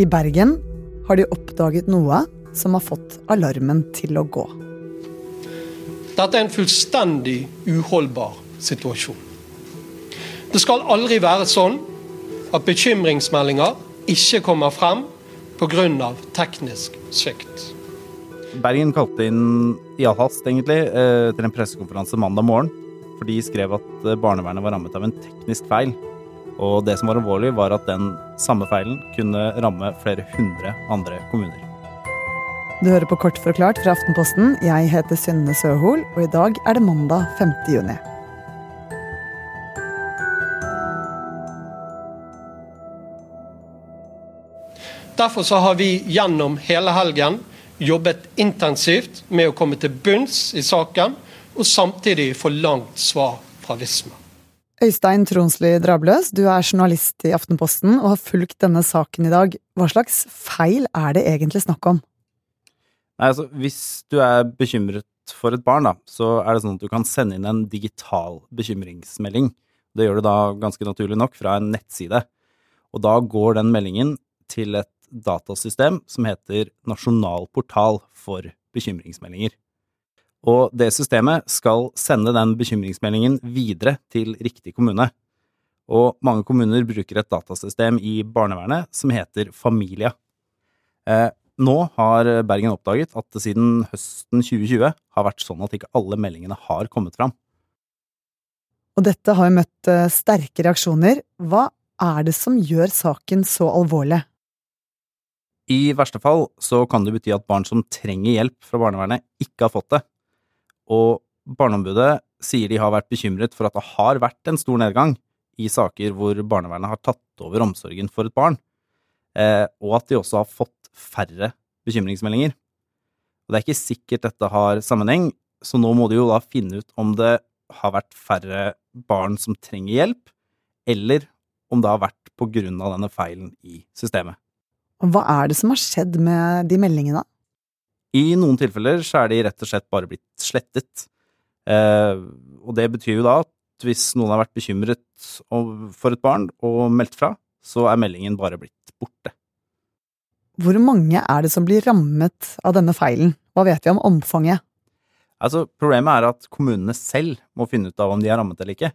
I Bergen har de oppdaget noe som har fått alarmen til å gå. Dette er en fullstendig uholdbar situasjon. Det skal aldri være sånn at bekymringsmeldinger ikke kommer frem pga. teknisk svikt. Bergen kalte inn i all hast, egentlig, eh, til en pressekonferanse mandag morgen. For de skrev at eh, barnevernet var rammet av en teknisk feil. Og det som var alvorlig, var at den samme feilen kunne ramme flere hundre andre kommuner. Du hører på Kort forklart fra Aftenposten. Jeg heter Synne Søhol, og i dag er det mandag 5. juni. Derfor så har vi gjennom hele helgen jobbet intensivt med å komme til bunns i saken, og samtidig få langt svar fra Visma. Øystein Tronsli Drabløs, du er journalist i Aftenposten og har fulgt denne saken i dag. Hva slags feil er det egentlig snakk om? Nei, altså, hvis du er bekymret for et barn, da, så er det sånn at du kan sende inn en digital bekymringsmelding. Det gjør du da ganske naturlig nok fra en nettside. Og da går den meldingen til et datasystem som heter Nasjonal portal for bekymringsmeldinger. Og det systemet skal sende den bekymringsmeldingen videre til riktig kommune. Og mange kommuner bruker et datasystem i barnevernet som heter Familia. Eh, nå har Bergen oppdaget at det siden høsten 2020 har vært sånn at ikke alle meldingene har kommet fram. Og dette har jo møtt eh, sterke reaksjoner. Hva er det som gjør saken så alvorlig? I verste fall så kan det bety at barn som trenger hjelp fra barnevernet, ikke har fått det. Og Barneombudet sier de har vært bekymret for at det har vært en stor nedgang i saker hvor barnevernet har tatt over omsorgen for et barn, eh, og at de også har fått færre bekymringsmeldinger. Og Det er ikke sikkert dette har sammenheng, så nå må de jo da finne ut om det har vært færre barn som trenger hjelp, eller om det har vært på grunn av denne feilen i systemet. Hva er det som har skjedd med de meldingene? I noen tilfeller så er de rett og slett bare blitt slettet. Eh, og det betyr jo da at hvis noen har vært bekymret for et barn og meldt fra, så er meldingen bare blitt borte. Hvor mange er det som blir rammet av denne feilen? Hva vet vi om omfanget? Altså, Problemet er at kommunene selv må finne ut av om de er rammet eller ikke.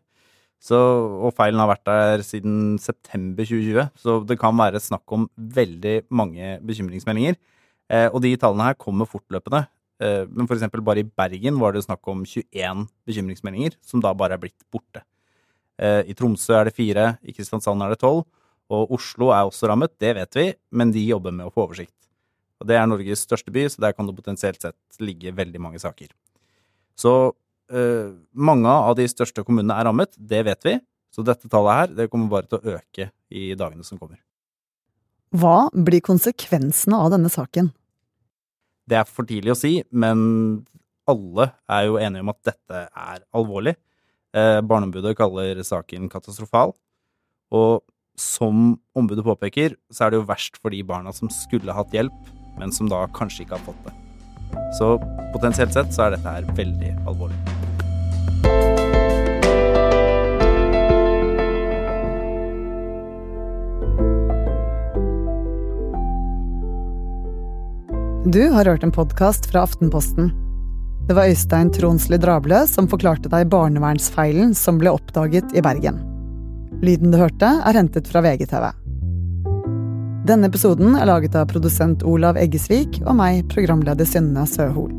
Så, og feilen har vært der siden september 2020, så det kan være snakk om veldig mange bekymringsmeldinger. Eh, og de tallene her kommer fortløpende. Eh, men for eksempel bare i Bergen var det snakk om 21 bekymringsmeldinger, som da bare er blitt borte. Eh, I Tromsø er det fire, i Kristiansand er det tolv, og Oslo er også rammet, det vet vi, men de jobber med å få oversikt. Og Det er Norges største by, så der kan det potensielt sett ligge veldig mange saker. Så uh, mange av de største kommunene er rammet, det vet vi. Så dette tallet her det kommer bare til å øke i dagene som kommer. Hva blir konsekvensene av denne saken? Det er for tidlig å si, men alle er jo enige om at dette er alvorlig. Eh, Barneombudet kaller saken katastrofal. Og som ombudet påpeker, så er det jo verst for de barna som skulle hatt hjelp, men som da kanskje ikke har fått det. Så potensielt sett så er dette her veldig alvorlig. Du har hørt en podkast fra Aftenposten. Det var Øystein Tronsli Drable som forklarte deg barnevernsfeilen som ble oppdaget i Bergen. Lyden du hørte, er hentet fra VGTV. Denne episoden er laget av produsent Olav Eggesvik og meg, programleder Synne Søhol.